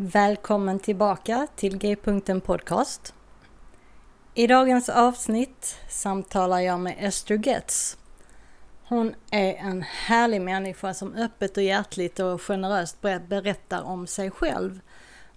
Välkommen tillbaka till G-punkten Podcast. I dagens avsnitt samtalar jag med Esther Getz. Hon är en härlig människa som öppet och hjärtligt och generöst berättar om sig själv.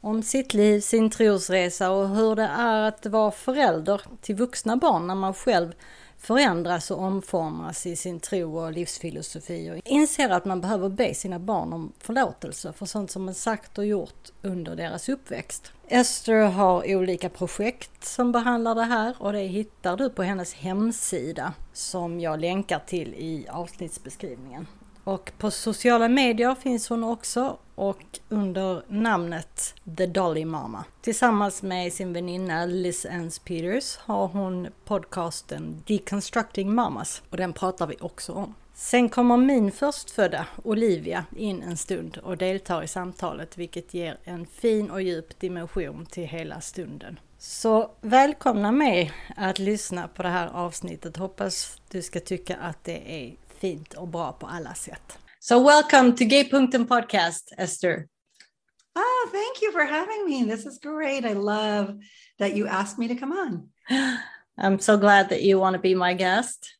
Om sitt liv, sin trosresa och hur det är att vara förälder till vuxna barn när man själv förändras och omformas i sin tro och livsfilosofi och inser att man behöver be sina barn om förlåtelse för sånt som man sagt och gjort under deras uppväxt. Esther har olika projekt som behandlar det här och det hittar du på hennes hemsida som jag länkar till i avsnittsbeskrivningen. Och på sociala medier finns hon också och under namnet The Dolly Mama. Tillsammans med sin väninna Liz Ann Peters har hon podcasten Deconstructing Mamas och den pratar vi också om. Sen kommer min förstfödda Olivia in en stund och deltar i samtalet vilket ger en fin och djup dimension till hela stunden. Så välkomna mig att lyssna på det här avsnittet. Hoppas du ska tycka att det är fint och bra på alla sätt. So welcome to G-punkten podcast, Esther. Oh, thank you for having me. This is great. I love that you asked me to come on. I'm so glad that you want to be my guest.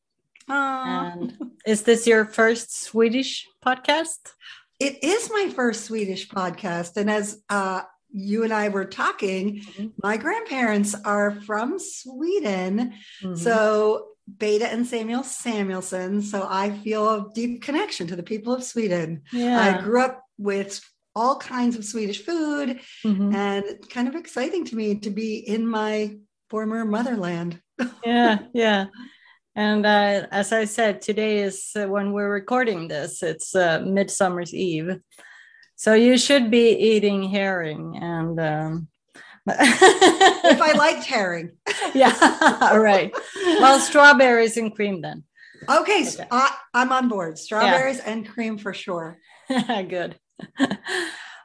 And is this your first Swedish podcast? It is my first Swedish podcast. And as uh, you and I were talking, mm-hmm. my grandparents are from Sweden. Mm-hmm. So Beta and Samuel Samuelson. So I feel a deep connection to the people of Sweden. Yeah. I grew up with all kinds of Swedish food mm-hmm. and kind of exciting to me to be in my former motherland. yeah, yeah. And uh, as I said, today is uh, when we're recording this, it's uh, Midsummer's Eve. So you should be eating herring and um, if I liked herring. yeah, All right. Well, strawberries and cream then. Okay, okay. I, am on board. Strawberries yeah. and cream for sure. Good.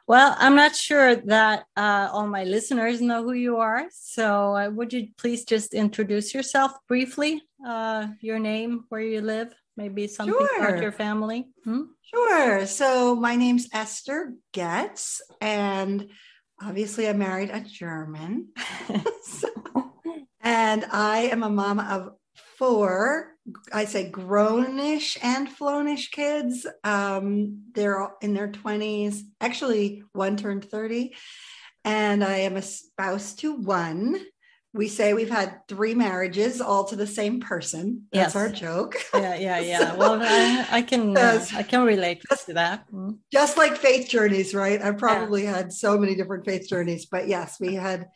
Well, I'm not sure that uh, all my listeners know who you are. So, uh, would you please just introduce yourself briefly? Uh, your name, where you live, maybe something sure. about your family? Hmm? Sure. So, my name's Esther Goetz, and obviously I married a German. and I am a mom of four, I say grownish and flownish kids. Um, they're in their 20s. Actually, one turned 30. And I am a spouse to one. We say we've had three marriages all to the same person. That's yes. our joke. Yeah, yeah, yeah. so, well, I, I can uh, I can relate just, to that. Mm. Just like faith journeys, right? I've probably yeah. had so many different faith journeys, but yes, we had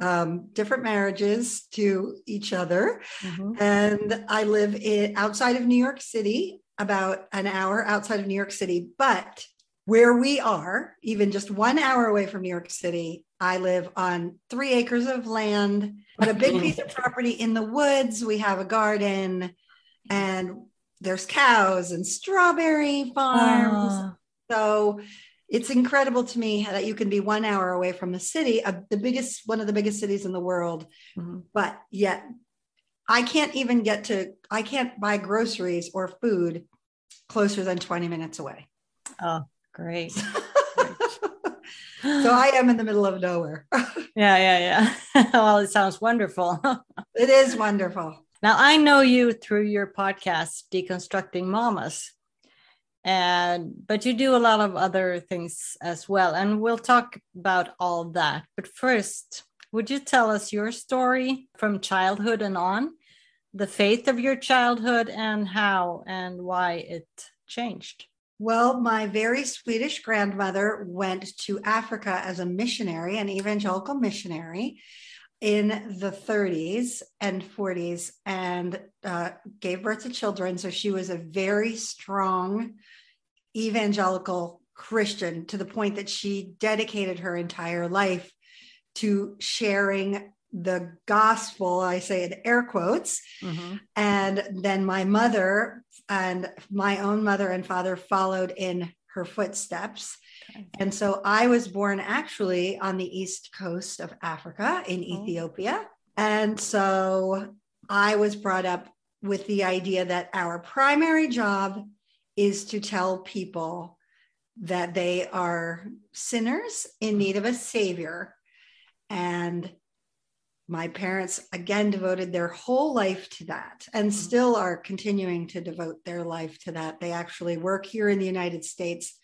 um, different marriages to each other. Mm-hmm. And I live in outside of New York City, about an hour outside of New York City. But where we are, even just one hour away from New York City, I live on three acres of land, but a big piece of property in the woods. We have a garden and there's cows and strawberry farms. Uh. So it's incredible to me that you can be one hour away from the city, uh, the biggest, one of the biggest cities in the world, mm-hmm. but yet I can't even get to, I can't buy groceries or food closer than 20 minutes away. Oh, great. so I am in the middle of nowhere. yeah, yeah, yeah. well, it sounds wonderful. it is wonderful. Now I know you through your podcast, Deconstructing Mamas. and but you do a lot of other things as well and we'll talk about all that but first would you tell us your story from childhood and on the faith of your childhood and how and why it changed well, my very Swedish grandmother went to Africa as a missionary, an evangelical missionary in the 30s and 40s, and uh, gave birth to children. So she was a very strong evangelical Christian to the point that she dedicated her entire life to sharing the gospel, I say in air quotes. Mm-hmm. And then my mother and my own mother and father followed in her footsteps. Okay. And so I was born actually on the east coast of Africa in oh. Ethiopia. And so I was brought up with the idea that our primary job is to tell people that they are sinners in need of a savior. And my parents again devoted their whole life to that and mm-hmm. still are continuing to devote their life to that. They actually work here in the United States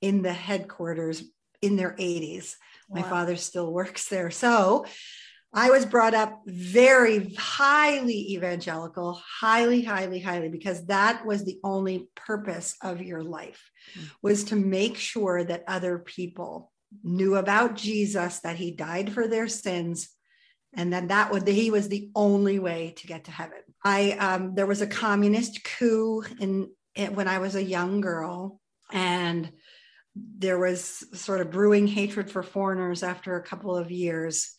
in the headquarters in their 80s. Wow. My father still works there. So I was brought up very highly evangelical, highly, highly, highly, because that was the only purpose of your life mm-hmm. was to make sure that other people knew about Jesus, that he died for their sins, and then that would he was the only way to get to heaven. I um, there was a communist coup in, in when I was a young girl, and there was sort of brewing hatred for foreigners after a couple of years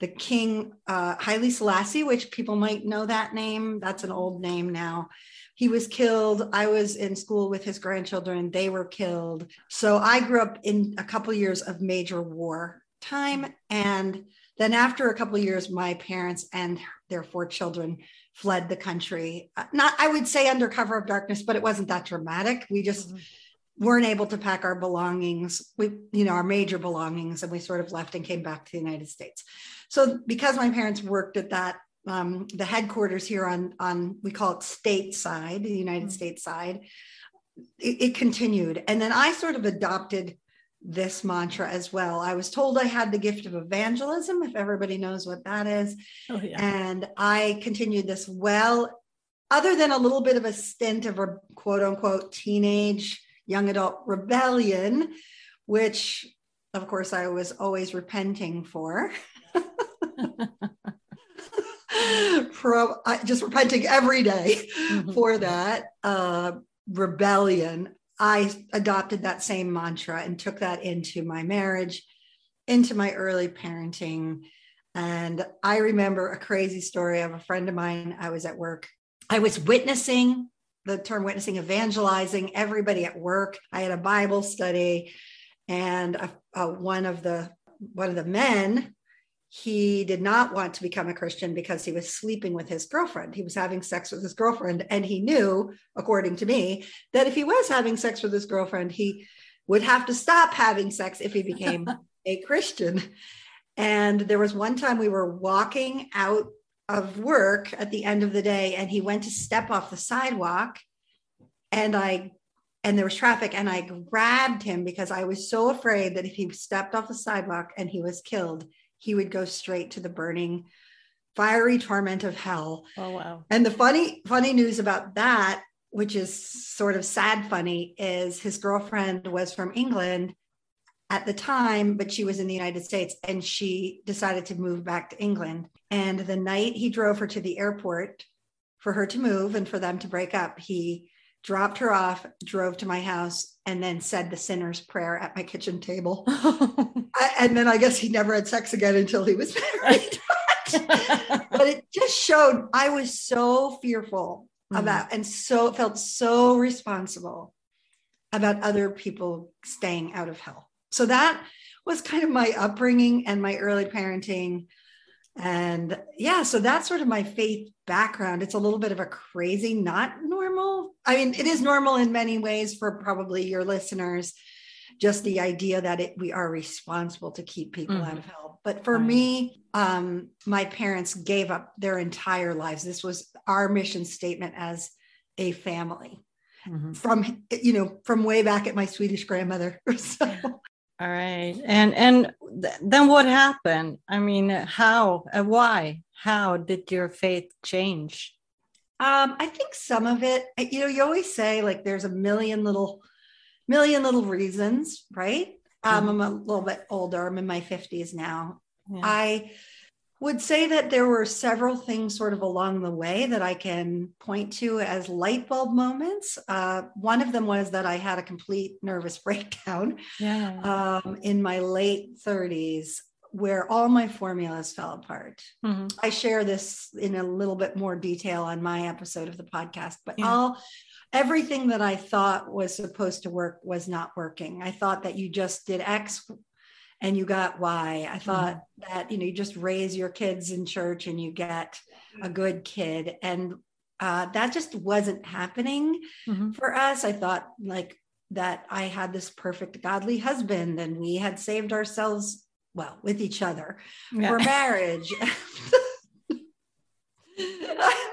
the king uh, Haile Selassie, which people might know that name. That's an old name now. He was killed. I was in school with his grandchildren. They were killed. So I grew up in a couple years of major war time. And then after a couple of years, my parents and their four children fled the country. Uh, not, I would say under cover of darkness, but it wasn't that dramatic. We just mm-hmm weren't able to pack our belongings we you know our major belongings and we sort of left and came back to the united states so because my parents worked at that um, the headquarters here on on we call it state side the united mm-hmm. states side it, it continued and then i sort of adopted this mantra as well i was told i had the gift of evangelism if everybody knows what that is oh, yeah. and i continued this well other than a little bit of a stint of a quote unquote teenage young adult rebellion which of course i was always repenting for Pro, just repenting every day mm-hmm. for that uh, rebellion. I adopted that same mantra and took that into my marriage, into my early parenting. And I remember a crazy story of a friend of mine. I was at work. I was witnessing the term witnessing, evangelizing everybody at work. I had a Bible study, and a, a, one of the one of the men he did not want to become a Christian because he was sleeping with his girlfriend. He was having sex with his girlfriend. And he knew, according to me, that if he was having sex with his girlfriend, he would have to stop having sex if he became a Christian. And there was one time we were walking out of work at the end of the day, and he went to step off the sidewalk. And I and there was traffic and i grabbed him because i was so afraid that if he stepped off the sidewalk and he was killed he would go straight to the burning fiery torment of hell. Oh wow. And the funny funny news about that, which is sort of sad funny, is his girlfriend was from England at the time, but she was in the United States and she decided to move back to England. And the night he drove her to the airport for her to move and for them to break up, he dropped her off, drove to my house, and then said the sinner's prayer at my kitchen table. I, and then I guess he never had sex again until he was married. but it just showed I was so fearful mm-hmm. about and so felt so responsible about other people staying out of hell. So that was kind of my upbringing and my early parenting. And yeah, so that's sort of my faith background. It's a little bit of a crazy, not normal. I mean, it is normal in many ways for probably your listeners, just the idea that it, we are responsible to keep people mm-hmm. out of hell. But for right. me, um, my parents gave up their entire lives. This was our mission statement as a family. mm-hmm. from you know from way back at my Swedish grandmother. so. All right, and and th- then what happened? I mean, how, uh, why, how did your faith change? Um, I think some of it, you know, you always say like there's a million little, million little reasons, right? Um, mm-hmm. I'm a little bit older. I'm in my 50s now. Yeah. I would say that there were several things sort of along the way that I can point to as light bulb moments. Uh, one of them was that I had a complete nervous breakdown yeah. um, in my late 30s where all my formulas fell apart. Mm-hmm. I share this in a little bit more detail on my episode of the podcast, but yeah. all everything that I thought was supposed to work was not working. I thought that you just did X and you got why. I thought mm-hmm. that you know you just raise your kids in church and you get a good kid, and uh, that just wasn't happening mm-hmm. for us. I thought like that I had this perfect godly husband, and we had saved ourselves well with each other yeah. for marriage.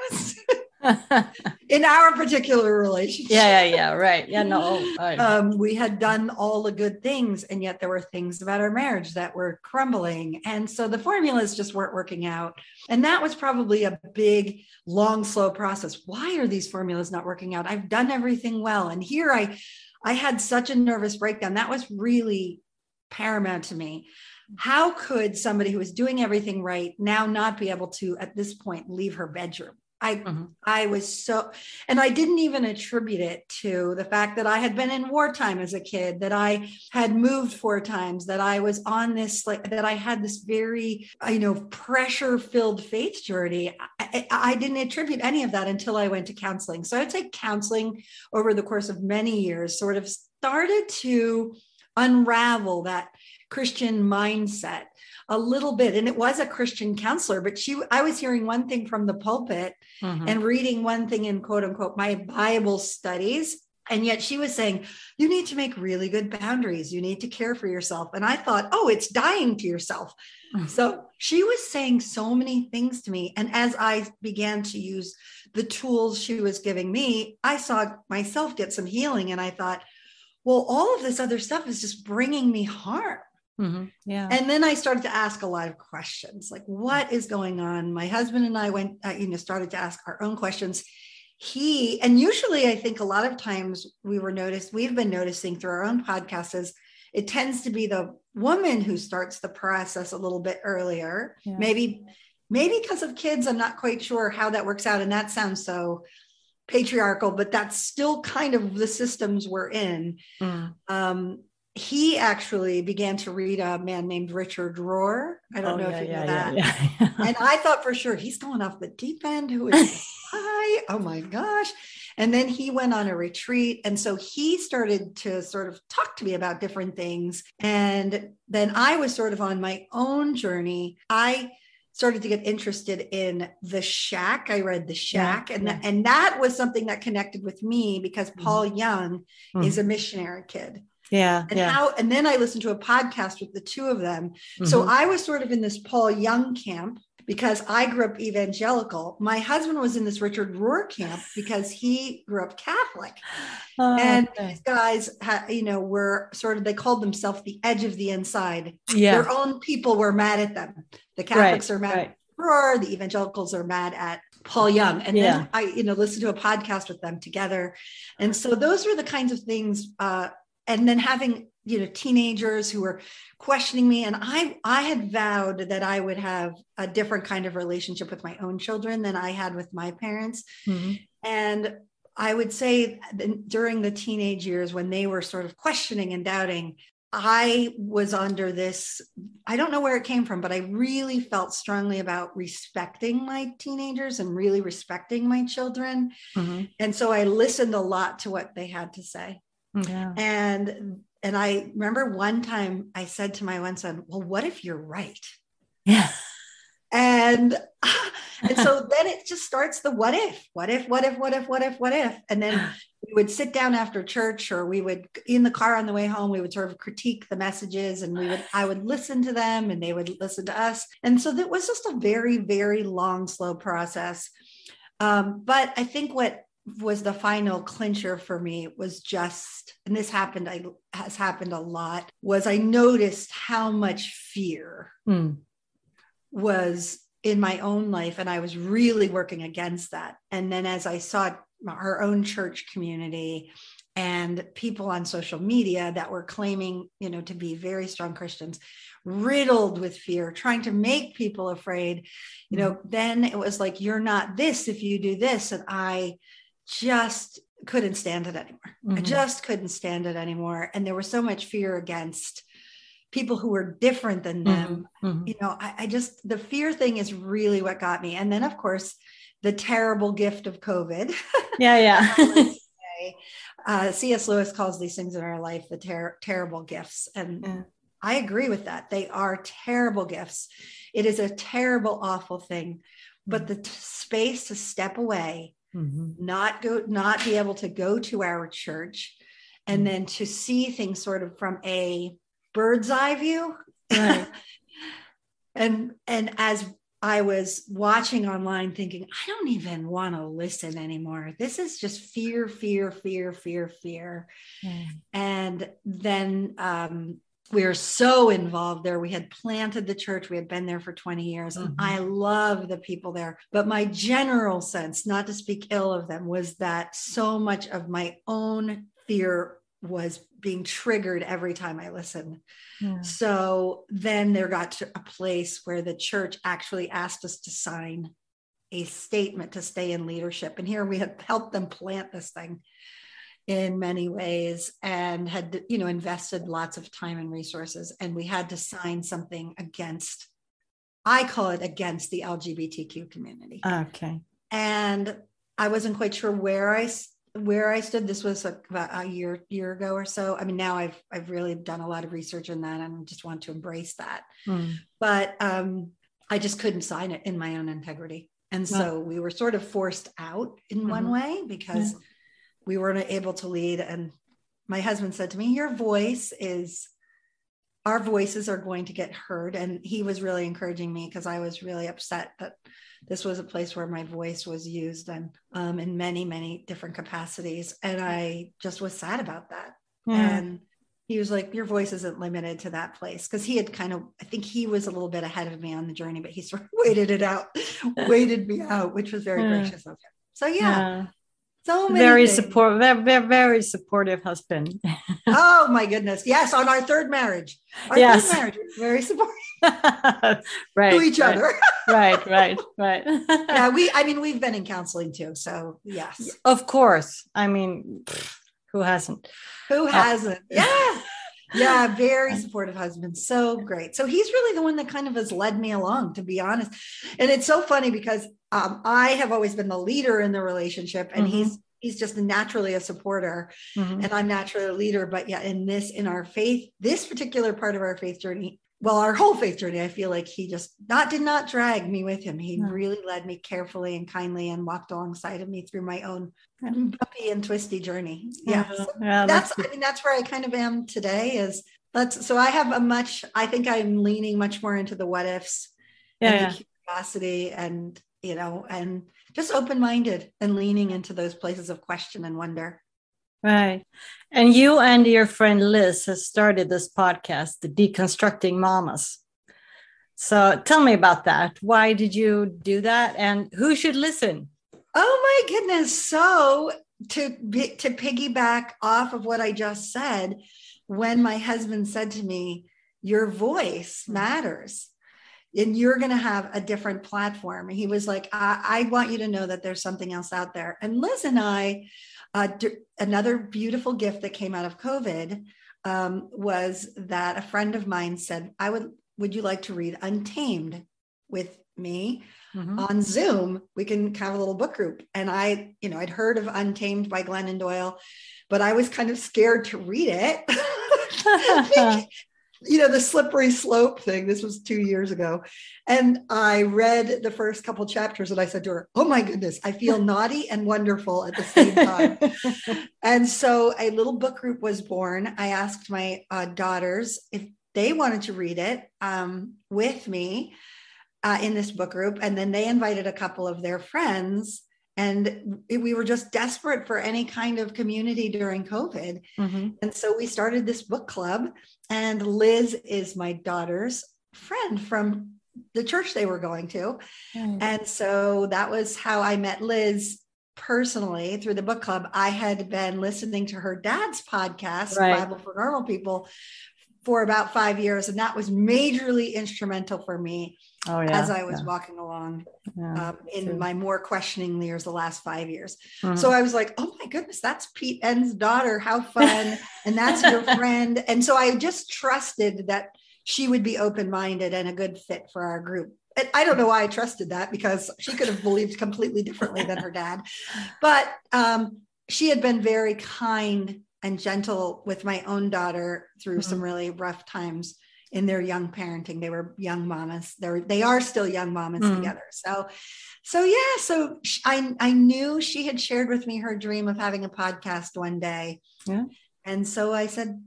in our particular relationship. Yeah, yeah, yeah, right. Yeah, no. Um, we had done all the good things, and yet there were things about our marriage that were crumbling. And so the formulas just weren't working out. And that was probably a big, long, slow process. Why are these formulas not working out? I've done everything well. And here I I had such a nervous breakdown. That was really paramount to me how could somebody who was doing everything right now not be able to at this point leave her bedroom I mm-hmm. I was so and I didn't even attribute it to the fact that I had been in wartime as a kid, that I had moved four times, that I was on this like that I had this very you know pressure filled faith journey. I, I didn't attribute any of that until I went to counseling. So I'd say counseling over the course of many years sort of started to unravel that Christian mindset a little bit and it was a christian counselor but she i was hearing one thing from the pulpit mm-hmm. and reading one thing in quote unquote my bible studies and yet she was saying you need to make really good boundaries you need to care for yourself and i thought oh it's dying to yourself mm-hmm. so she was saying so many things to me and as i began to use the tools she was giving me i saw myself get some healing and i thought well all of this other stuff is just bringing me harm Mm-hmm. Yeah. And then I started to ask a lot of questions like, what is going on? My husband and I went, uh, you know, started to ask our own questions. He, and usually I think a lot of times we were noticed, we've been noticing through our own podcasts is it tends to be the woman who starts the process a little bit earlier. Yeah. Maybe, maybe because of kids, I'm not quite sure how that works out. And that sounds so patriarchal, but that's still kind of the systems we're in. Mm. Um, he actually began to read a man named Richard Rohr. I don't oh, know yeah, if you yeah, know that. Yeah, and I thought for sure he's going off the deep end. Who is hi? Oh my gosh. And then he went on a retreat. And so he started to sort of talk to me about different things. And then I was sort of on my own journey. I started to get interested in the shack i read the shack yeah, and, yeah. and that was something that connected with me because mm-hmm. paul young mm-hmm. is a missionary kid yeah. And yeah. how, and then I listened to a podcast with the two of them. Mm-hmm. So I was sort of in this Paul Young camp because I grew up evangelical. My husband was in this Richard Rohr camp because he grew up Catholic. Oh, and okay. these guys, had, you know, were sort of, they called themselves the edge of the inside. Yeah. Their own people were mad at them. The Catholics right, are mad right. at Rohr, the evangelicals are mad at Paul Young. And yeah. then I, you know, listened to a podcast with them together. And so those were the kinds of things uh, and then having you know teenagers who were questioning me and i i had vowed that i would have a different kind of relationship with my own children than i had with my parents mm-hmm. and i would say during the teenage years when they were sort of questioning and doubting i was under this i don't know where it came from but i really felt strongly about respecting my teenagers and really respecting my children mm-hmm. and so i listened a lot to what they had to say yeah. And and I remember one time I said to my one son, "Well, what if you're right?" Yeah. And and so then it just starts the what if, what if, what if, what if, what if, what if, and then we would sit down after church, or we would in the car on the way home, we would sort of critique the messages, and we would I would listen to them, and they would listen to us, and so that was just a very very long, slow process. Um, but I think what was the final clincher for me was just and this happened i has happened a lot was i noticed how much fear mm. was in my own life and i was really working against that and then as i saw our own church community and people on social media that were claiming you know to be very strong christians riddled with fear trying to make people afraid you know mm-hmm. then it was like you're not this if you do this and i just couldn't stand it anymore mm-hmm. i just couldn't stand it anymore and there was so much fear against people who were different than them mm-hmm. mm-hmm. you know I, I just the fear thing is really what got me and then of course the terrible gift of covid yeah yeah uh, C.S. Lewis calls these things in our life the ter- terrible gifts. And yeah. I agree with that. They are terrible gifts. It is a terrible, awful thing. But the t- space to step away, mm-hmm. not go, not be able to go to our church, and mm-hmm. then to see things sort of from a bird's eye view. Right. and and as I was watching online thinking, I don't even want to listen anymore. This is just fear, fear, fear, fear, fear. Mm. And then um, we were so involved there. We had planted the church, we had been there for 20 years, and mm-hmm. I love the people there. But my general sense, not to speak ill of them, was that so much of my own fear was being triggered every time I listened. Yeah. So then there got to a place where the church actually asked us to sign a statement to stay in leadership. And here we had helped them plant this thing in many ways and had you know invested lots of time and resources and we had to sign something against i call it against the lgbtq community okay and i wasn't quite sure where i where I stood, this was about a year year ago or so. I mean, now I've I've really done a lot of research in that and just want to embrace that. Mm. But um, I just couldn't sign it in my own integrity, and so we were sort of forced out in mm-hmm. one way because we weren't able to lead. And my husband said to me, "Your voice is." Our voices are going to get heard. And he was really encouraging me because I was really upset that this was a place where my voice was used and um, in many many different capacities and i just was sad about that yeah. and he was like your voice isn't limited to that place because he had kind of i think he was a little bit ahead of me on the journey but he sort of waited it out waited me out which was very yeah. gracious of him so yeah, yeah. So very support, very, very supportive husband. oh my goodness! Yes, on our third marriage, our yes. third marriage, very supportive. right to each right, other. Right right right. Yeah we i mean we've been in counseling too so yes. Of course. I mean who hasn't? Who uh, hasn't? Uh, yeah yeah very supportive husband so great so he's really the one that kind of has led me along to be honest and it's so funny because um, i have always been the leader in the relationship and mm-hmm. he's he's just naturally a supporter mm-hmm. and i'm naturally a leader but yeah in this in our faith this particular part of our faith journey well, our whole faith journey, I feel like he just not did not drag me with him. He really led me carefully and kindly and walked alongside of me through my own bumpy and twisty journey. Yeah, yeah, yeah that's, that's I mean that's where I kind of am today. Is that's so I have a much. I think I'm leaning much more into the what ifs, yeah, and curiosity, and you know, and just open minded and leaning into those places of question and wonder. Right. And you and your friend Liz has started this podcast, The Deconstructing Mamas. So tell me about that. Why did you do that? And who should listen? Oh my goodness. So to to piggyback off of what I just said, when my husband said to me, Your voice matters and you're going to have a different platform. He was like, I, I, want you to know that there's something else out there. And Liz and I uh, d- another beautiful gift that came out of COVID um, was that a friend of mine said, "I would, would you like to read Untamed with me mm-hmm. on Zoom? We can have a little book group." And I, you know, I'd heard of Untamed by Glennon Doyle, but I was kind of scared to read it. you know the slippery slope thing this was two years ago. And i read the first couple chapters and i said to her oh my goodness i feel naughty and wonderful at the same time. And so a little book group was born. I asked my uh, daughters if they wanted to read it um, with me uh, in this book group. And then they invited a couple of their friends and we were just desperate for any kind of community during COVID. Mm-hmm. And so we started this book club. And Liz is my daughter's friend from the church they were going to. Mm. And so that was how I met Liz personally through the book club. I had been listening to her dad's podcast, right. Bible for Normal People, for about five years. And that was majorly instrumental for me oh, yeah, as I was yeah. walking along yeah, um, in too. my more questioning years, the last five years. Mm-hmm. So I was like, oh my goodness, that's Pete Enns' daughter. How fun. and that's your friend. And so I just trusted that she would be open minded and a good fit for our group. And I don't know why I trusted that because she could have believed completely differently than her dad. But um, she had been very kind and gentle with my own daughter through mm-hmm. some really rough times in their young parenting. They were young mamas. They're they are still young mamas mm-hmm. together. So so yeah, so I I knew she had shared with me her dream of having a podcast one day. Yeah. And so I said,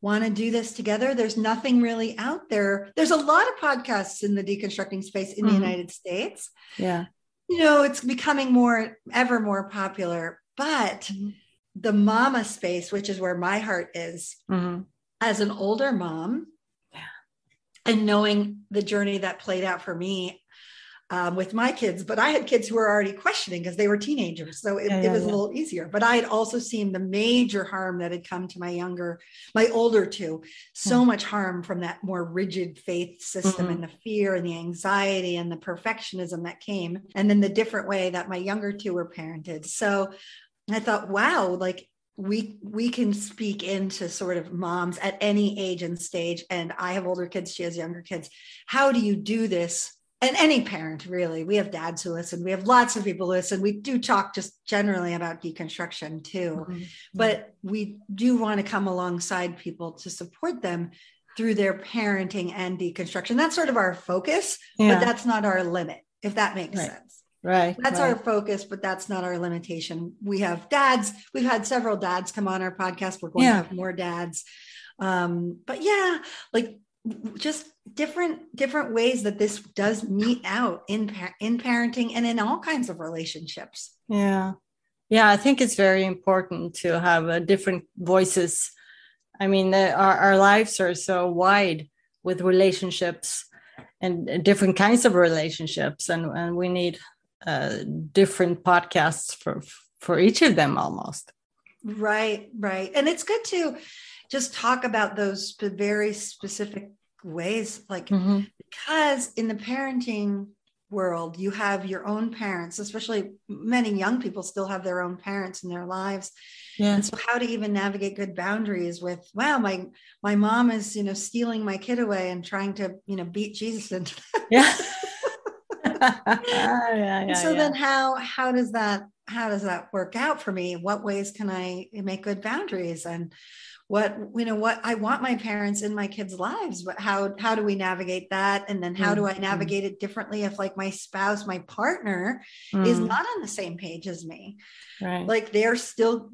want to do this together. There's nothing really out there. There's a lot of podcasts in the deconstructing space in mm-hmm. the United States. Yeah. You know, it's becoming more, ever more popular. But mm-hmm. the mama space, which is where my heart is, mm-hmm. as an older mom. And knowing the journey that played out for me um, with my kids, but I had kids who were already questioning because they were teenagers. So it, yeah, yeah, it was yeah. a little easier. But I had also seen the major harm that had come to my younger, my older two, so much harm from that more rigid faith system mm-hmm. and the fear and the anxiety and the perfectionism that came. And then the different way that my younger two were parented. So I thought, wow, like we we can speak into sort of moms at any age and stage and i have older kids she has younger kids. How do you do this? And any parent really. We have dads who listen. We have lots of people listen. We do talk just generally about deconstruction too. Mm-hmm. but we do want to come alongside people to support them through their parenting and deconstruction. That's sort of our focus yeah. but that's not our limit if that makes right. sense right that's right. our focus but that's not our limitation. We have dads. We've had several dads come on our podcast. We're going yeah. to have more dads. Um but yeah like just different different ways that this does meet out in in parenting and in all kinds of relationships. Yeah. Yeah i think it's very important to have uh, different voices. I mean the, our, our lives are so wide with relationships and different kinds of relationships and, and we need uh, different podcasts for for each of them almost right right and it's good to just talk about those very specific ways like mm-hmm. because in the parenting world you have your own parents especially many young people still have their own parents in their lives yeah. and so how to even navigate good boundaries with wow my my mom is you know stealing my kid away and trying to you know beat jesus into yeah. yeah, yeah, so yeah. then how how does that how does that work out for me what ways can i make good boundaries and what you know what i want my parents in my kids lives but how how do we navigate that and then how mm-hmm. do i mm-hmm. navigate it differently if like my spouse my partner mm-hmm. is not on the same page as me right like they're still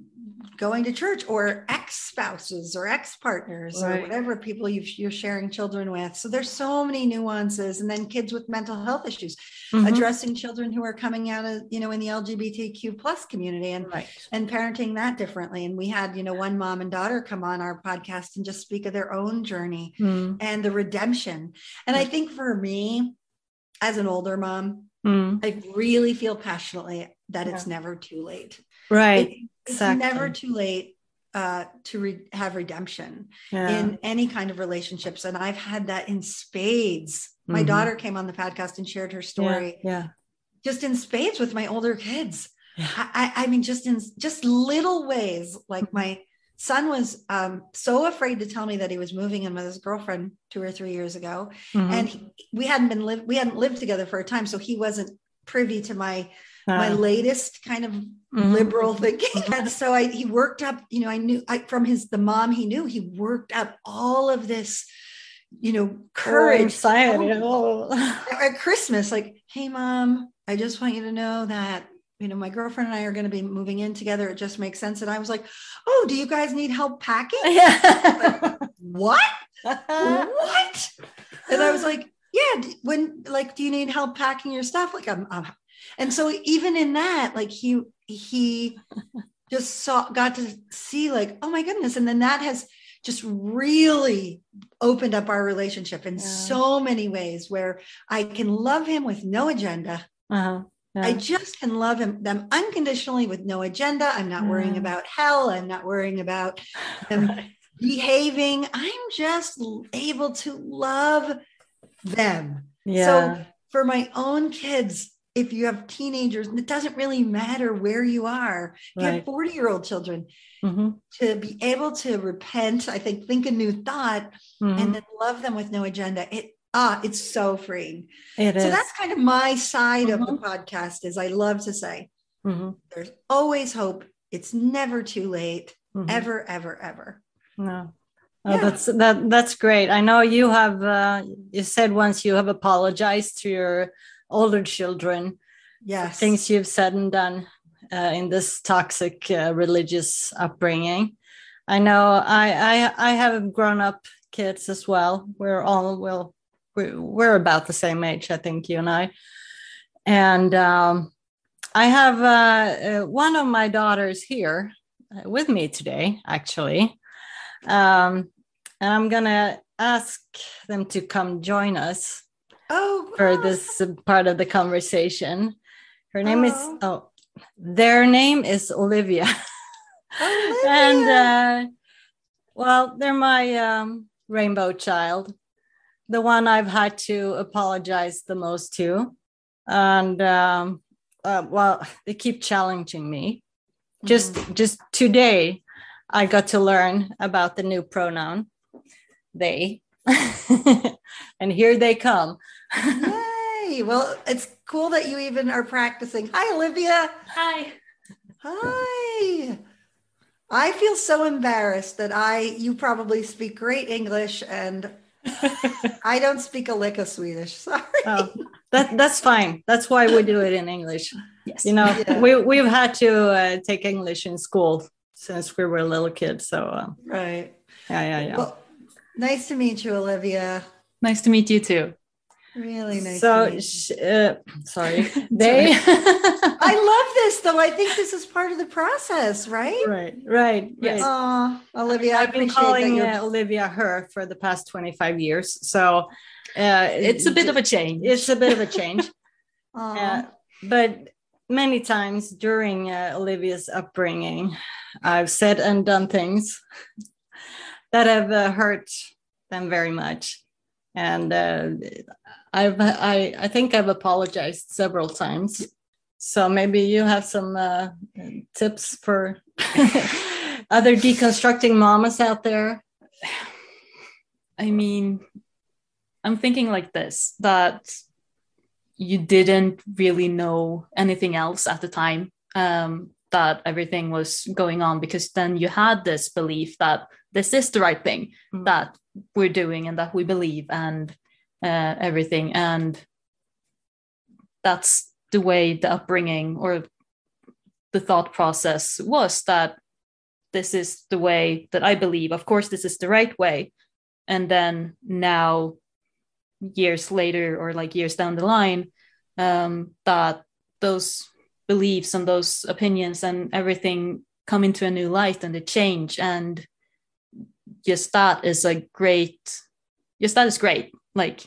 going to church or ex spouses or ex partners right. or whatever people you are sharing children with. So there's so many nuances. And then kids with mental health issues, mm-hmm. addressing children who are coming out of, you know, in the LGBTQ plus community and, right. and parenting that differently. And we had, you know, one mom and daughter come on our podcast and just speak of their own journey mm. and the redemption. And I think for me, as an older mom, mm. I really feel passionately that yeah. it's never too late. Right. It, it's exactly. never too late uh, to re- have redemption yeah. in any kind of relationships. And I've had that in spades. My mm-hmm. daughter came on the podcast and shared her story. Yeah. yeah. Just in spades with my older kids. Yeah. I, I, mean, just in just little ways. Like mm-hmm. my son was um, so afraid to tell me that he was moving in with his girlfriend two or three years ago, mm-hmm. and he, we hadn't been live we hadn't lived together for a time, so he wasn't privy to my uh, my latest kind of mm-hmm. liberal thinking. Mm-hmm. And so I he worked up, you know, I knew I, from his the mom he knew he worked up all of this, you know, courage, oh. Oh. At Christmas, like, hey mom, I just want you to know that you know, my girlfriend and I are going to be moving in together. It just makes sense. And I was like, oh, do you guys need help packing? Yeah. like, what? what? And I was like, yeah, when like, do you need help packing your stuff? Like, I'm, I'm and so even in that like he he just saw got to see like oh my goodness and then that has just really opened up our relationship in yeah. so many ways where i can love him with no agenda uh-huh. yeah. i just can love him them unconditionally with no agenda i'm not worrying about hell i'm not worrying about them right. behaving i'm just able to love them yeah. so for my own kids if you have teenagers, it doesn't really matter where you are. If right. you have 40 year old children, mm-hmm. to be able to repent, I think, think a new thought mm-hmm. and then love them with no agenda. It ah, it's so freeing. It so is. that's kind of my side mm-hmm. of the mm-hmm. podcast, is I love to say mm-hmm. there's always hope. It's never too late. Mm-hmm. Ever, ever, ever. No. Oh, yeah. that's that. That's great. I know you have. Uh, you said once you have apologized to your older children. Yes. Things you've said and done uh, in this toxic uh, religious upbringing. I know I, I I have grown up kids as well. We're all well, we're, we're about the same age, I think you and I. And um, I have uh, uh one of my daughters here uh, with me today, actually. Um, and I'm gonna ask them to come join us oh, for this part of the conversation. Her name oh. is oh, their name is Olivia, Olivia. and uh, well, they're my um, rainbow child, the one I've had to apologize the most to, and um, uh, well, they keep challenging me. Just mm. just today, I got to learn about the new pronoun they and here they come. Yay! Well, it's cool that you even are practicing. Hi, Olivia. Hi. Hi. I feel so embarrassed that I you probably speak great English and I don't speak a lick of Swedish. Sorry. Oh, that that's fine. That's why we do it in English. Yes. You know, yeah. we we've had to uh, take English in school since we were little kids. So uh, right. Yeah, yeah, yeah. Well, Nice to meet you, Olivia. Nice to meet you too. Really nice. So, uh, sorry, they. I love this though. I think this is part of the process, right? Right, right. Yes. Oh, Olivia, I've been calling uh, Olivia her for the past twenty-five years, so uh, it's a bit of a change. It's a bit of a change, uh, but many times during uh, Olivia's upbringing, I've said and done things that have uh, hurt them very much. And uh, I've I, I think I've apologized several times. So maybe you have some uh, tips for other deconstructing mamas out there. I mean, I'm thinking like this that you didn't really know anything else at the time um, that everything was going on because then you had this belief that this is the right thing mm. that we're doing and that we believe and uh, everything. And that's the way the upbringing or the thought process was that this is the way that i believe of course this is the right way. And then now years later or like years down the line um, that those beliefs and those opinions and everything come into a new light and they change. And just that is a great just that is great. Like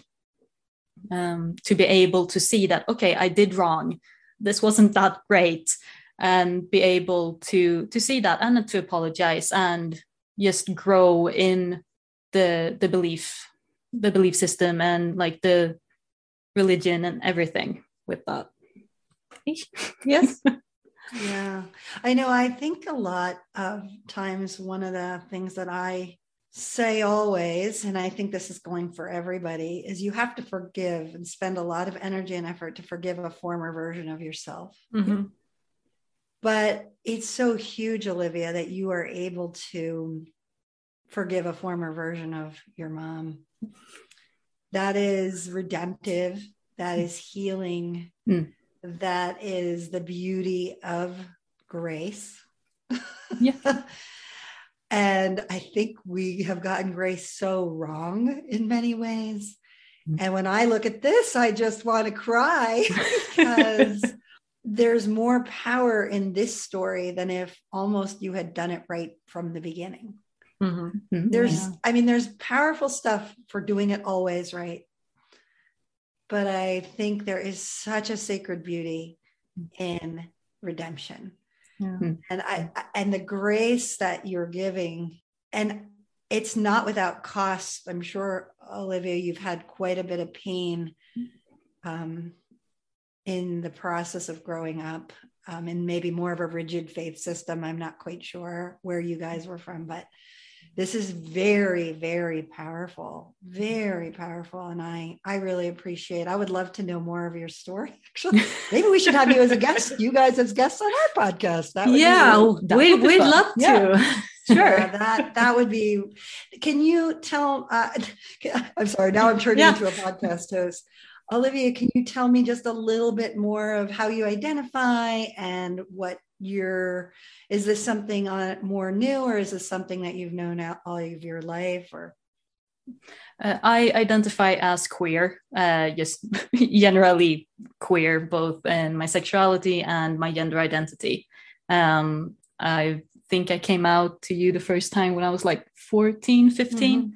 um, to be able to see that okay i did wrong. This wasn't that great. And be able to to see that and to apologize and just grow in the the belief the belief system and like the religion and everything with that. Yes. Yeah. I know i think a lot of times one of the things that i say always and i think this is going for everybody is you have to forgive and spend a lot of energy and effort to forgive a former version of yourself mm-hmm. but it's so huge olivia that you are able to forgive a former version of your mom that is redemptive that is healing mm that is the beauty of grace. Yeah. and I think we have gotten grace so wrong in many ways. Mm-hmm. And when I look at this, I just want to cry because there's more power in this story than if almost you had done it right from the beginning. Mm-hmm. There's, yeah. I mean, there's powerful stuff for doing it always right. But I think there is such a sacred beauty in redemption. Yeah. Hmm. And I and the grace that you're giving, and it's not without cost. I'm sure, Olivia, you've had quite a bit of pain um, in the process of growing up um, and maybe more of a rigid faith system. I'm not quite sure where you guys were from, but this is very, very powerful, very powerful. And I, I really appreciate, I would love to know more of your story. Actually, maybe we should have you as a guest, you guys as guests on our podcast. That would yeah, we, would we'd love to. Yeah. Sure. Yeah, that that would be. Can you tell? Uh, I'm sorry. Now I'm turning yeah. into a podcast host. Olivia, can you tell me just a little bit more of how you identify and what your is this something on more new or is this something that you've known all of your life or uh, I identify as queer, uh, just generally queer, both in my sexuality and my gender identity. Um, I think I came out to you the first time when I was like 14, 15,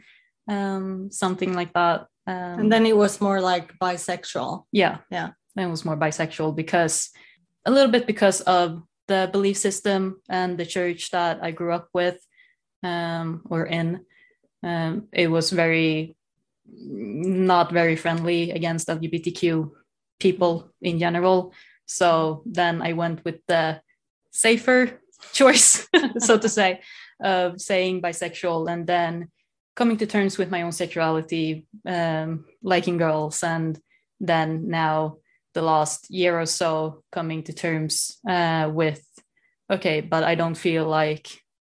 mm-hmm. um, something like that. Um, and then it was more like bisexual. Yeah. Yeah. Then it was more bisexual because a little bit because of the belief system and the church that I grew up with um, or in. Um, it was very not very friendly against LGBTQ people in general. So then I went with the safer choice, so to say, of saying bisexual and then coming to terms with my own sexuality, um, liking girls, and then now the last year or so coming to terms uh, with okay, but I don't feel like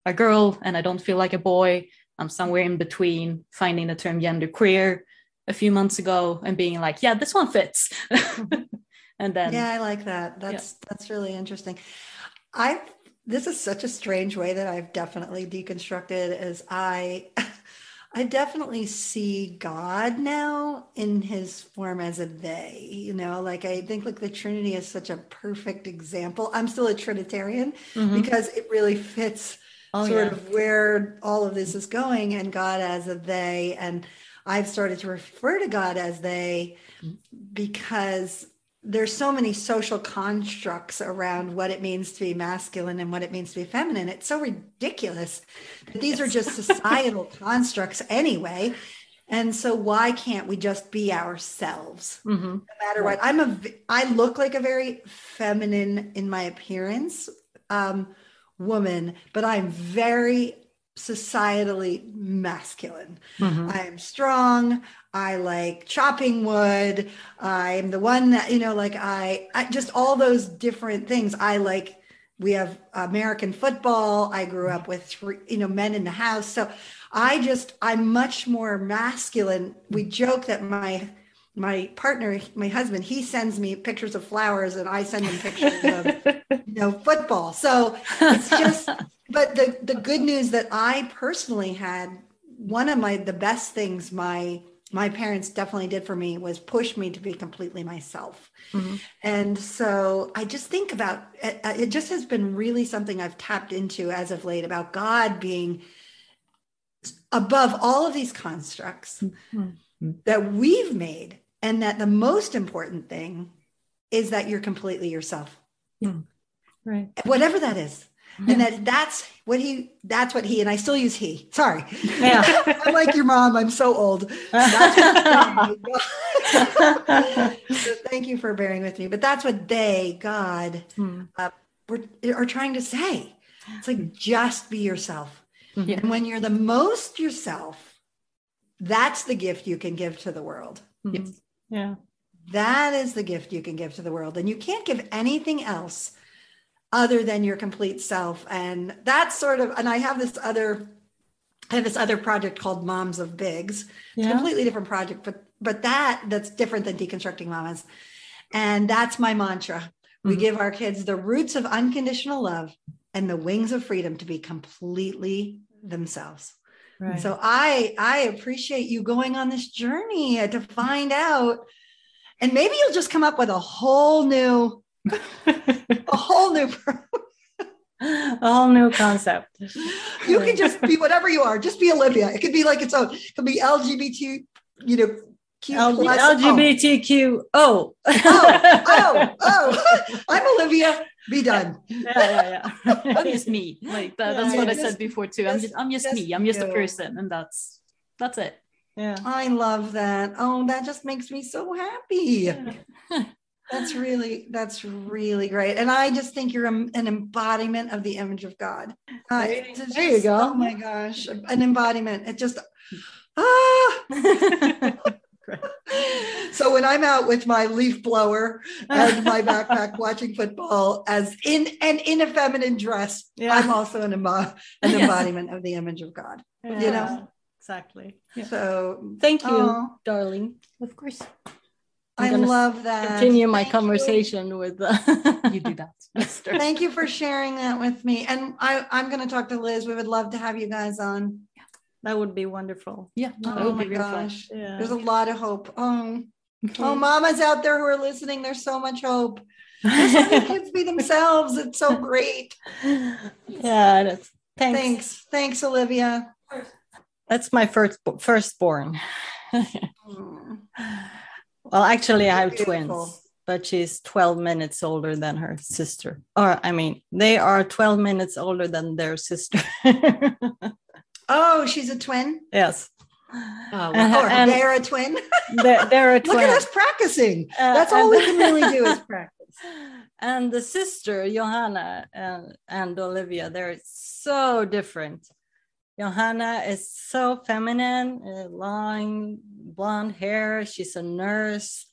a girl and I don't feel like a boy. I'm somewhere in between, finding the term gender queer a few months ago and being like, yeah, this one fits. and then Yeah, I like that. That's yeah. that's really interesting. I this is such a strange way that I've definitely deconstructed as I I definitely see God now in his form as a they, you know, like I think like the Trinity is such a perfect example. I'm still a Trinitarian mm-hmm. because it really fits oh, sort yeah. of where all of this is going and God as a they. And I've started to refer to God as they mm. because there's so many social constructs around what it means to be masculine and what it means to be feminine. It's so ridiculous that these yes. are just societal constructs anyway. And so why can't we just be ourselves mm-hmm. no matter what? I'm a I look like a very feminine in my appearance um, woman, but I'm very societally masculine. Mm-hmm. I am strong. I like chopping wood. I'm the one that, you know, like I, I just all those different things. I like, we have American football. I grew up with, three, you know, men in the house. So I just, I'm much more masculine. We joke that my, my partner, my husband, he sends me pictures of flowers and I send him pictures of, you know, football. So it's just, but the, the good news that I personally had, one of my, the best things my, my parents definitely did for me was push me to be completely myself. Mm-hmm. And so I just think about it, uh, it just has been really something I've tapped into as of late about God being above all of these constructs mm-hmm. that we've made and that the most important thing is that you're completely yourself. Mm. Right. Whatever that is and that that's what he that's what he and i still use he. Sorry. Yeah. I'm like your mom. I'm so old. So thank you for bearing with me. But that's what they god hmm. uh, were, are trying to say. It's like just be yourself. Mm-hmm. and when you're the most yourself that's the gift you can give to the world. Mm-hmm. yeah. That is the gift you can give to the world. And you can't give anything else other than your complete self. And that's sort of, and I have this other, I have this other project called Moms of Bigs. Yeah. completely different project, but but that that's different than deconstructing mamas. And that's my mantra. Mm-hmm. We give our kids the roots of unconditional love and the wings of freedom to be completely themselves. Right. So I I appreciate you going on this journey to find out and maybe you'll just come up with a whole new a whole new a whole new concept. You can just be whatever you are. Just be Olivia. It could be like its own. It could be LGBT, you know, Q LGBTQ. Oh. oh, oh, oh. I'm Olivia. Be done. Yeah, yeah, yeah. I'm just me. Like that, that's yeah, what I just, said before too. I'm just, I'm just, just me. I'm just you. a person, and that's that's it. Yeah. I love that. Oh, that just makes me so happy. Yeah. That's really that's really great and i just think you're a, an embodiment of the image of god uh, there, just, you go oh my gosh an embodiment it just ah so when I'm out with my leaf blower and my backpack watching football as in and in a feminine dress, yeah. I'm also an, an embodiment of the image of God. Yeah, you know? Exactly. Yeah. So thank you, oh, darling. Of course. I love that. Continue my Thank conversation you. with uh, you do that. Mister. Thank you for sharing that with me. And I, I'm going to talk to Liz. We would love to have you guys on. That would be wonderful. Yeah. Oh my gosh. Yeah. There's a lot of hope. Oh, okay. oh, mamas out there who are listening, there's so much hope. Just let the kids be themselves. It's so great. Yeah. Thanks. Thanks. Thanks, Olivia. That's my first firstborn. well, actually, I have Beautiful. twins, but she's 12 minutes older than her sister. Or, I mean, they are 12 minutes older than their sister. Oh, she's a twin? Yes. Oh, well, and, they're a twin. They're, they're a twin. Look at us practicing. Uh, That's all we can really do is practice. And the sister, Johanna and, and Olivia, they're so different. Johanna is so feminine, uh, long blonde hair. She's a nurse.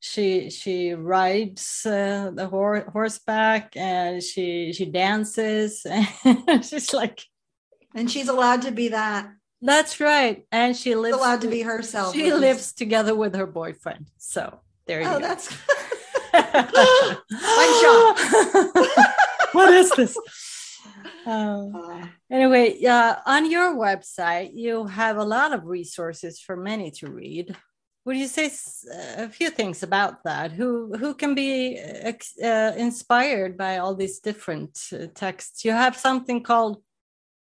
She she rides uh, the hor- horseback and she she dances. she's like and she's allowed to be that. That's right. And she lives she's allowed to be herself. She lives together with her boyfriend. So there you oh, go. That's I'm shocked. what is this? Um, uh, anyway, yeah, on your website, you have a lot of resources for many to read. Would you say a few things about that? Who who can be uh, inspired by all these different uh, texts? You have something called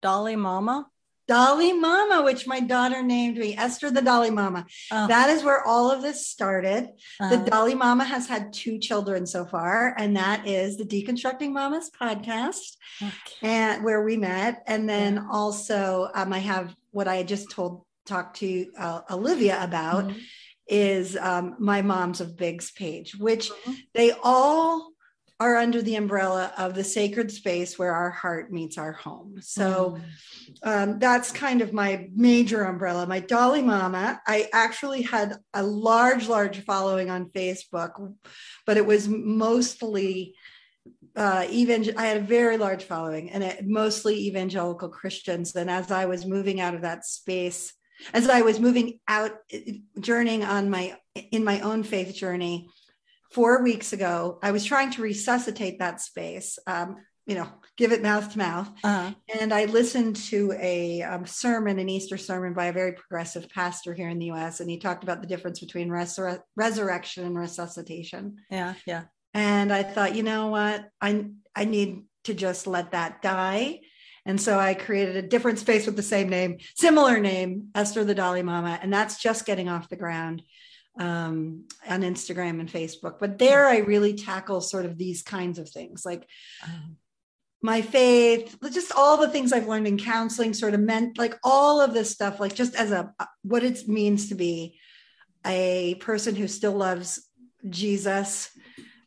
Dolly Mama? Dolly Mama, which my daughter named me, Esther the Dolly Mama. Oh. That is where all of this started. Uh-huh. The Dolly Mama has had two children so far, and that is the Deconstructing Mamas podcast, okay. and where we met. And then yeah. also, um, I have what I just told talked to uh, Olivia about mm-hmm. is um, my Moms of Bigs page, which mm-hmm. they all are under the umbrella of the sacred space where our heart meets our home. So mm. um, that's kind of my major umbrella. My Dolly Mama, I actually had a large, large following on Facebook, but it was mostly uh, even I had a very large following and it, mostly evangelical Christians. And as I was moving out of that space, as I was moving out, journeying on my in my own faith journey, four weeks ago, I was trying to resuscitate that space, um, you know, give it mouth to mouth. Uh-huh. And I listened to a um, sermon, an Easter sermon by a very progressive pastor here in the US. And he talked about the difference between resur- resurrection and resuscitation. Yeah, yeah. And I thought, you know what? I, I need to just let that die. And so I created a different space with the same name, similar name, Esther the Dolly Mama. And that's just getting off the ground um, on Instagram and Facebook. But there I really tackle sort of these kinds of things like um, my faith, just all the things I've learned in counseling, sort of meant like all of this stuff, like just as a what it means to be a person who still loves Jesus,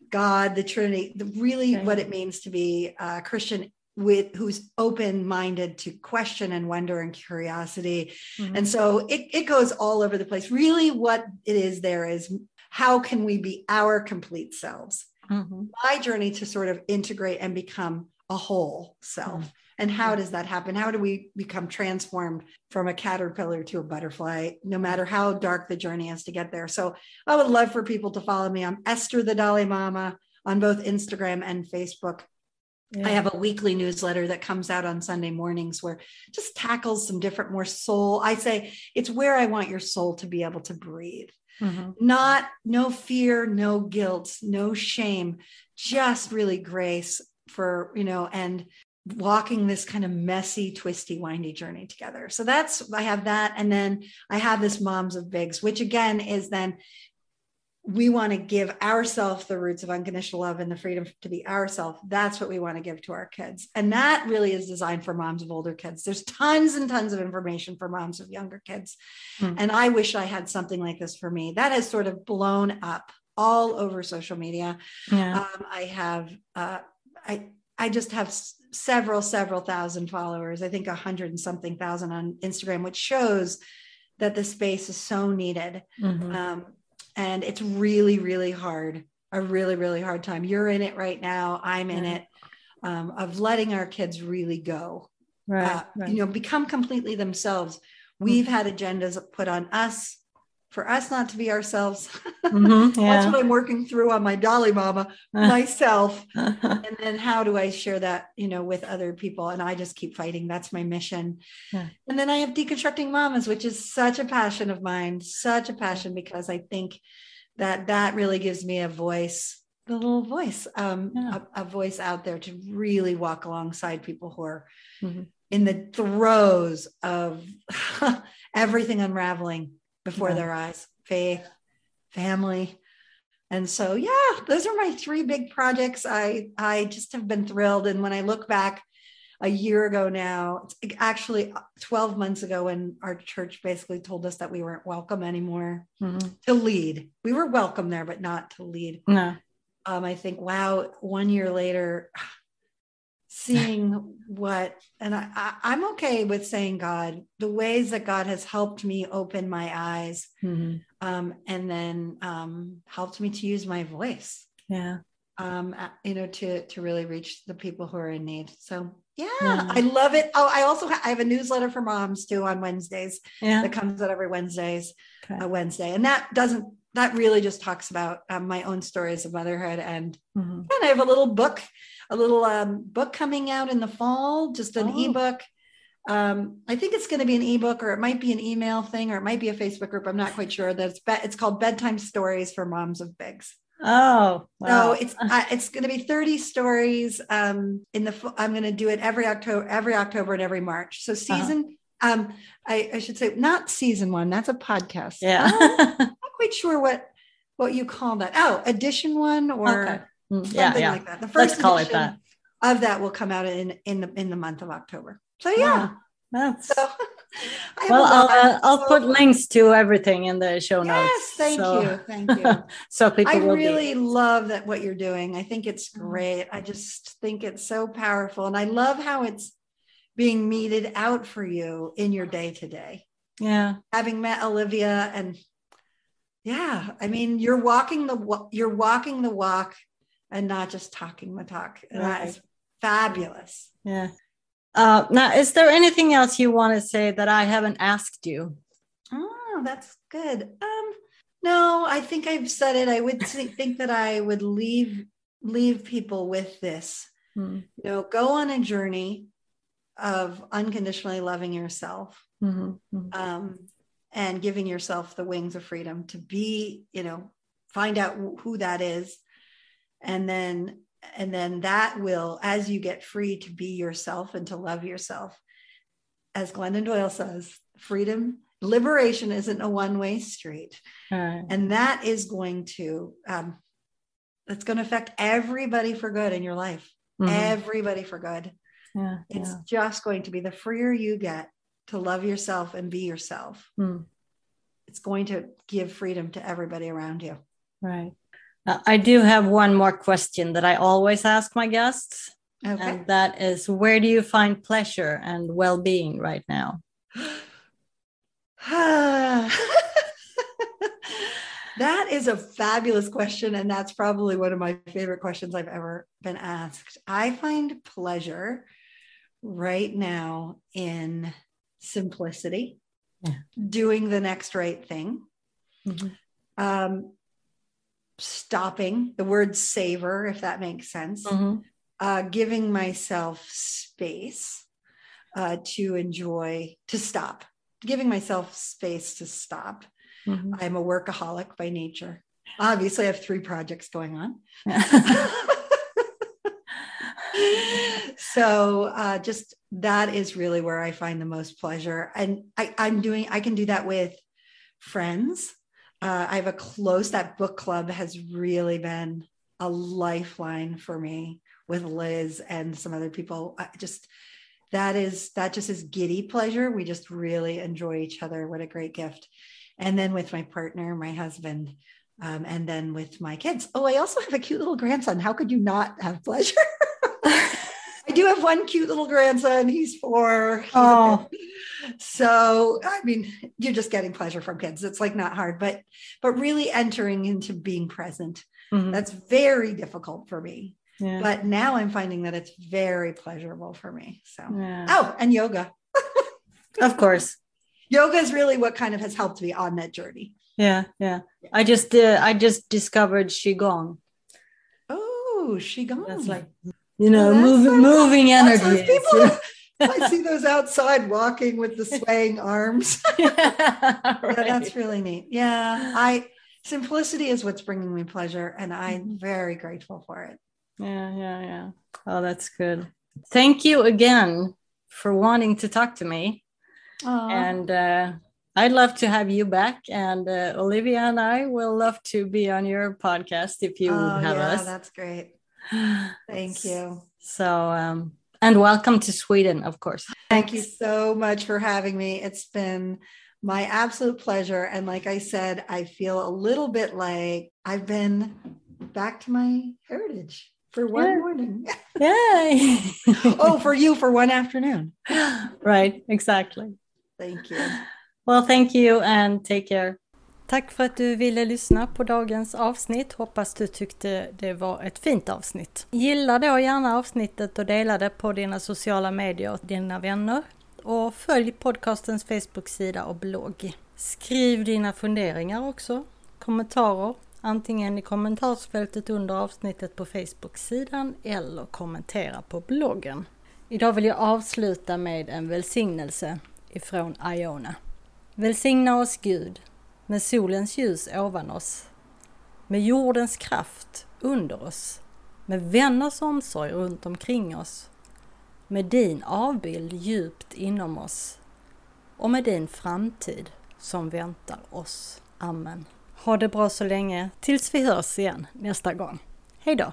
God, the Trinity, the, really what it means to be a Christian with who's open minded to question and wonder and curiosity. Mm-hmm. and so it, it goes all over the place. Really what it is there is how can we be our complete selves? Mm-hmm. my journey to sort of integrate and become a whole self. Mm-hmm. and how does that happen? How do we become transformed from a caterpillar to a butterfly no matter how dark the journey is to get there? So i would love for people to follow me. I'm esther the dolly mama on both instagram and facebook yeah. I have a weekly newsletter that comes out on Sunday mornings where just tackles some different, more soul. I say it's where I want your soul to be able to breathe. mm-hmm. not no fear, no guilt, no shame, just really grace for, you know, and walking this kind of messy, twisty, windy journey together. So that's, I have that. And then I have this Moms of Bigs, which again is then we want to give ourselves the roots of unconditional love and the freedom to be ourselves. That's what we want to give to our kids. And that really is designed for moms of older kids. There's tons and tons of information for moms of younger kids. Mm-hmm. And I wish I had something like this for me. That has sort of blown up all over social media. Yeah. Um, I have, uh, I, I just have several, several thousand followers. I think a hundred and something thousand on Instagram, which shows that the space is so needed. Mm-hmm. Um, and it's really really hard a really really hard time. You're in it right now. I'm in it um, of letting our kids really go. Right, uh, right, you know become completely themselves. We've mm-hmm. had agendas put on us for us not to be ourselves mm-hmm, yeah. that's what i'm working through on my dolly mama myself and then how do i share that you know with other people and i just keep fighting that's my mission yeah. and then i have deconstructing mamas which is such a passion of mine such a passion because i think that that really gives me a voice the little voice um, yeah. a, a, voice out there to really walk alongside people who are mm-hmm. in the throes of everything unraveling before yeah. their eyes faith, family. And so, yeah, those are my three big projects. I, I just have been thrilled. And when I look back a year ago now, actually 12 months ago, when our church basically told us that we weren't welcome anymore mm-hmm. to lead, we were welcome there, but not to lead. No. Um, I think, wow, one year later, seeing what and I, I am okay with saying god the ways that god has helped me open my eyes mm-hmm. um, and then um, helped me to use my voice yeah um, you know to to really reach the people who are in need so yeah, yeah. i love it oh i also ha- i have a newsletter for moms too on wednesdays yeah. that comes out every wednesdays okay. uh, wednesday and that doesn't that really just talks about um, my own stories of motherhood and mm-hmm. and i have a little book a little um, book coming out in the fall, just an oh. ebook. Um, I think it's going to be an ebook, or it might be an email thing, or it might be a Facebook group. I'm not quite sure. That's be- it's called Bedtime Stories for Moms of Bigs. Oh, wow. so it's uh, it's going to be 30 stories. Um, in the I'm going to do it every October, every October, and every March. So uh-huh. season, uh-huh. um, I, I should say not season one. That's a podcast. Yeah, I'm not quite sure what what you call that. Oh, edition one or. Okay Mm, yeah, yeah. like that. The 1st call it that. of that will come out in in the in the month of October. So yeah, that's. So, well, I'll, uh, I'll put links to everything in the show notes. Yes, thank so. you, thank you. so people, I really be... love that what you're doing. I think it's mm. great. I just think it's so powerful, and I love how it's being meted out for you in your day to day. Yeah, having met Olivia, and yeah, I mean, you're walking the you're walking the walk and not just talking the talk. And right. that is fabulous. Yeah. Uh, now, is there anything else you want to say that I haven't asked you? Oh, that's good. Um, no, I think I've said it. I would think that I would leave leave people with this. Hmm. You know, go on a journey of unconditionally loving yourself mm-hmm. Mm-hmm. Um, and giving yourself the wings of freedom to be, you know, find out who that is and then and then that will as you get free to be yourself and to love yourself as glennon doyle says freedom liberation isn't a one-way street right. and that is going to um, that's going to affect everybody for good in your life mm-hmm. everybody for good yeah, it's yeah. just going to be the freer you get to love yourself and be yourself mm. it's going to give freedom to everybody around you right uh, I do have one more question that I always ask my guests. Okay. And that is where do you find pleasure and well being right now? that is a fabulous question. And that's probably one of my favorite questions I've ever been asked. I find pleasure right now in simplicity, yeah. doing the next right thing. Mm-hmm. Um, stopping the word savor if that makes sense mm-hmm. uh, giving myself space uh, to enjoy to stop giving myself space to stop Mm-hmm. I'm a workaholic by nature. Obviously, I have three projects going on. so uh, just that is really where I find the most pleasure. And I, I'm doing, I can do that with friends. Uh, I have a close, that book club has really been a lifeline for me with Liz and some other people. I just, that is, that just is giddy pleasure. We just really enjoy each other. What a great gift. And then with my partner, my husband, um, and then with my kids. Oh, I also have a cute little grandson. How could you not have pleasure? Do have one cute little grandson. He's four. He's oh. So, I mean, you're just getting pleasure from kids. It's like not hard, but but really entering into being present. Mm-hmm. That's very difficult for me. Yeah. But now I'm finding that it's very pleasurable for me. So, yeah. oh, and yoga. of course. Yoga is really what kind of has helped me on that journey. Yeah, yeah. yeah. I just uh, I just discovered qigong. Oh, qigong. That's like you know, moving moving energy. People, I see those outside walking with the swaying arms. yeah, right. yeah, that's really neat. Yeah, I simplicity is what's bringing me pleasure, and I'm mm-hmm. very grateful for it. Yeah, yeah, yeah. Oh, that's good. Thank you again for wanting to talk to me. Aww. And uh, I'd love to have you back. And uh, Olivia and I will love to be on your podcast if you oh, have yeah, us. That's great. Thank you. So, um, and welcome to Sweden, of course. Thank you so much for having me. It's been my absolute pleasure. And like I said, I feel a little bit like I've been back to my heritage for one yeah. morning. Yay. oh, for you for one afternoon. Right, exactly. Thank you. Well, thank you and take care. Tack för att du ville lyssna på dagens avsnitt. Hoppas du tyckte det var ett fint avsnitt. Gilla då gärna avsnittet och dela det på dina sociala medier och dina vänner. Och följ podcastens Facebook-sida och blogg. Skriv dina funderingar också, kommentarer, antingen i kommentarsfältet under avsnittet på Facebook-sidan eller kommentera på bloggen. Idag vill jag avsluta med en välsignelse ifrån Iona. Välsigna oss Gud med solens ljus ovan oss, med jordens kraft under oss, med vänners omsorg runt omkring oss, med din avbild djupt inom oss och med din framtid som väntar oss. Amen. Ha det bra så länge tills vi hörs igen nästa gång. Hejdå!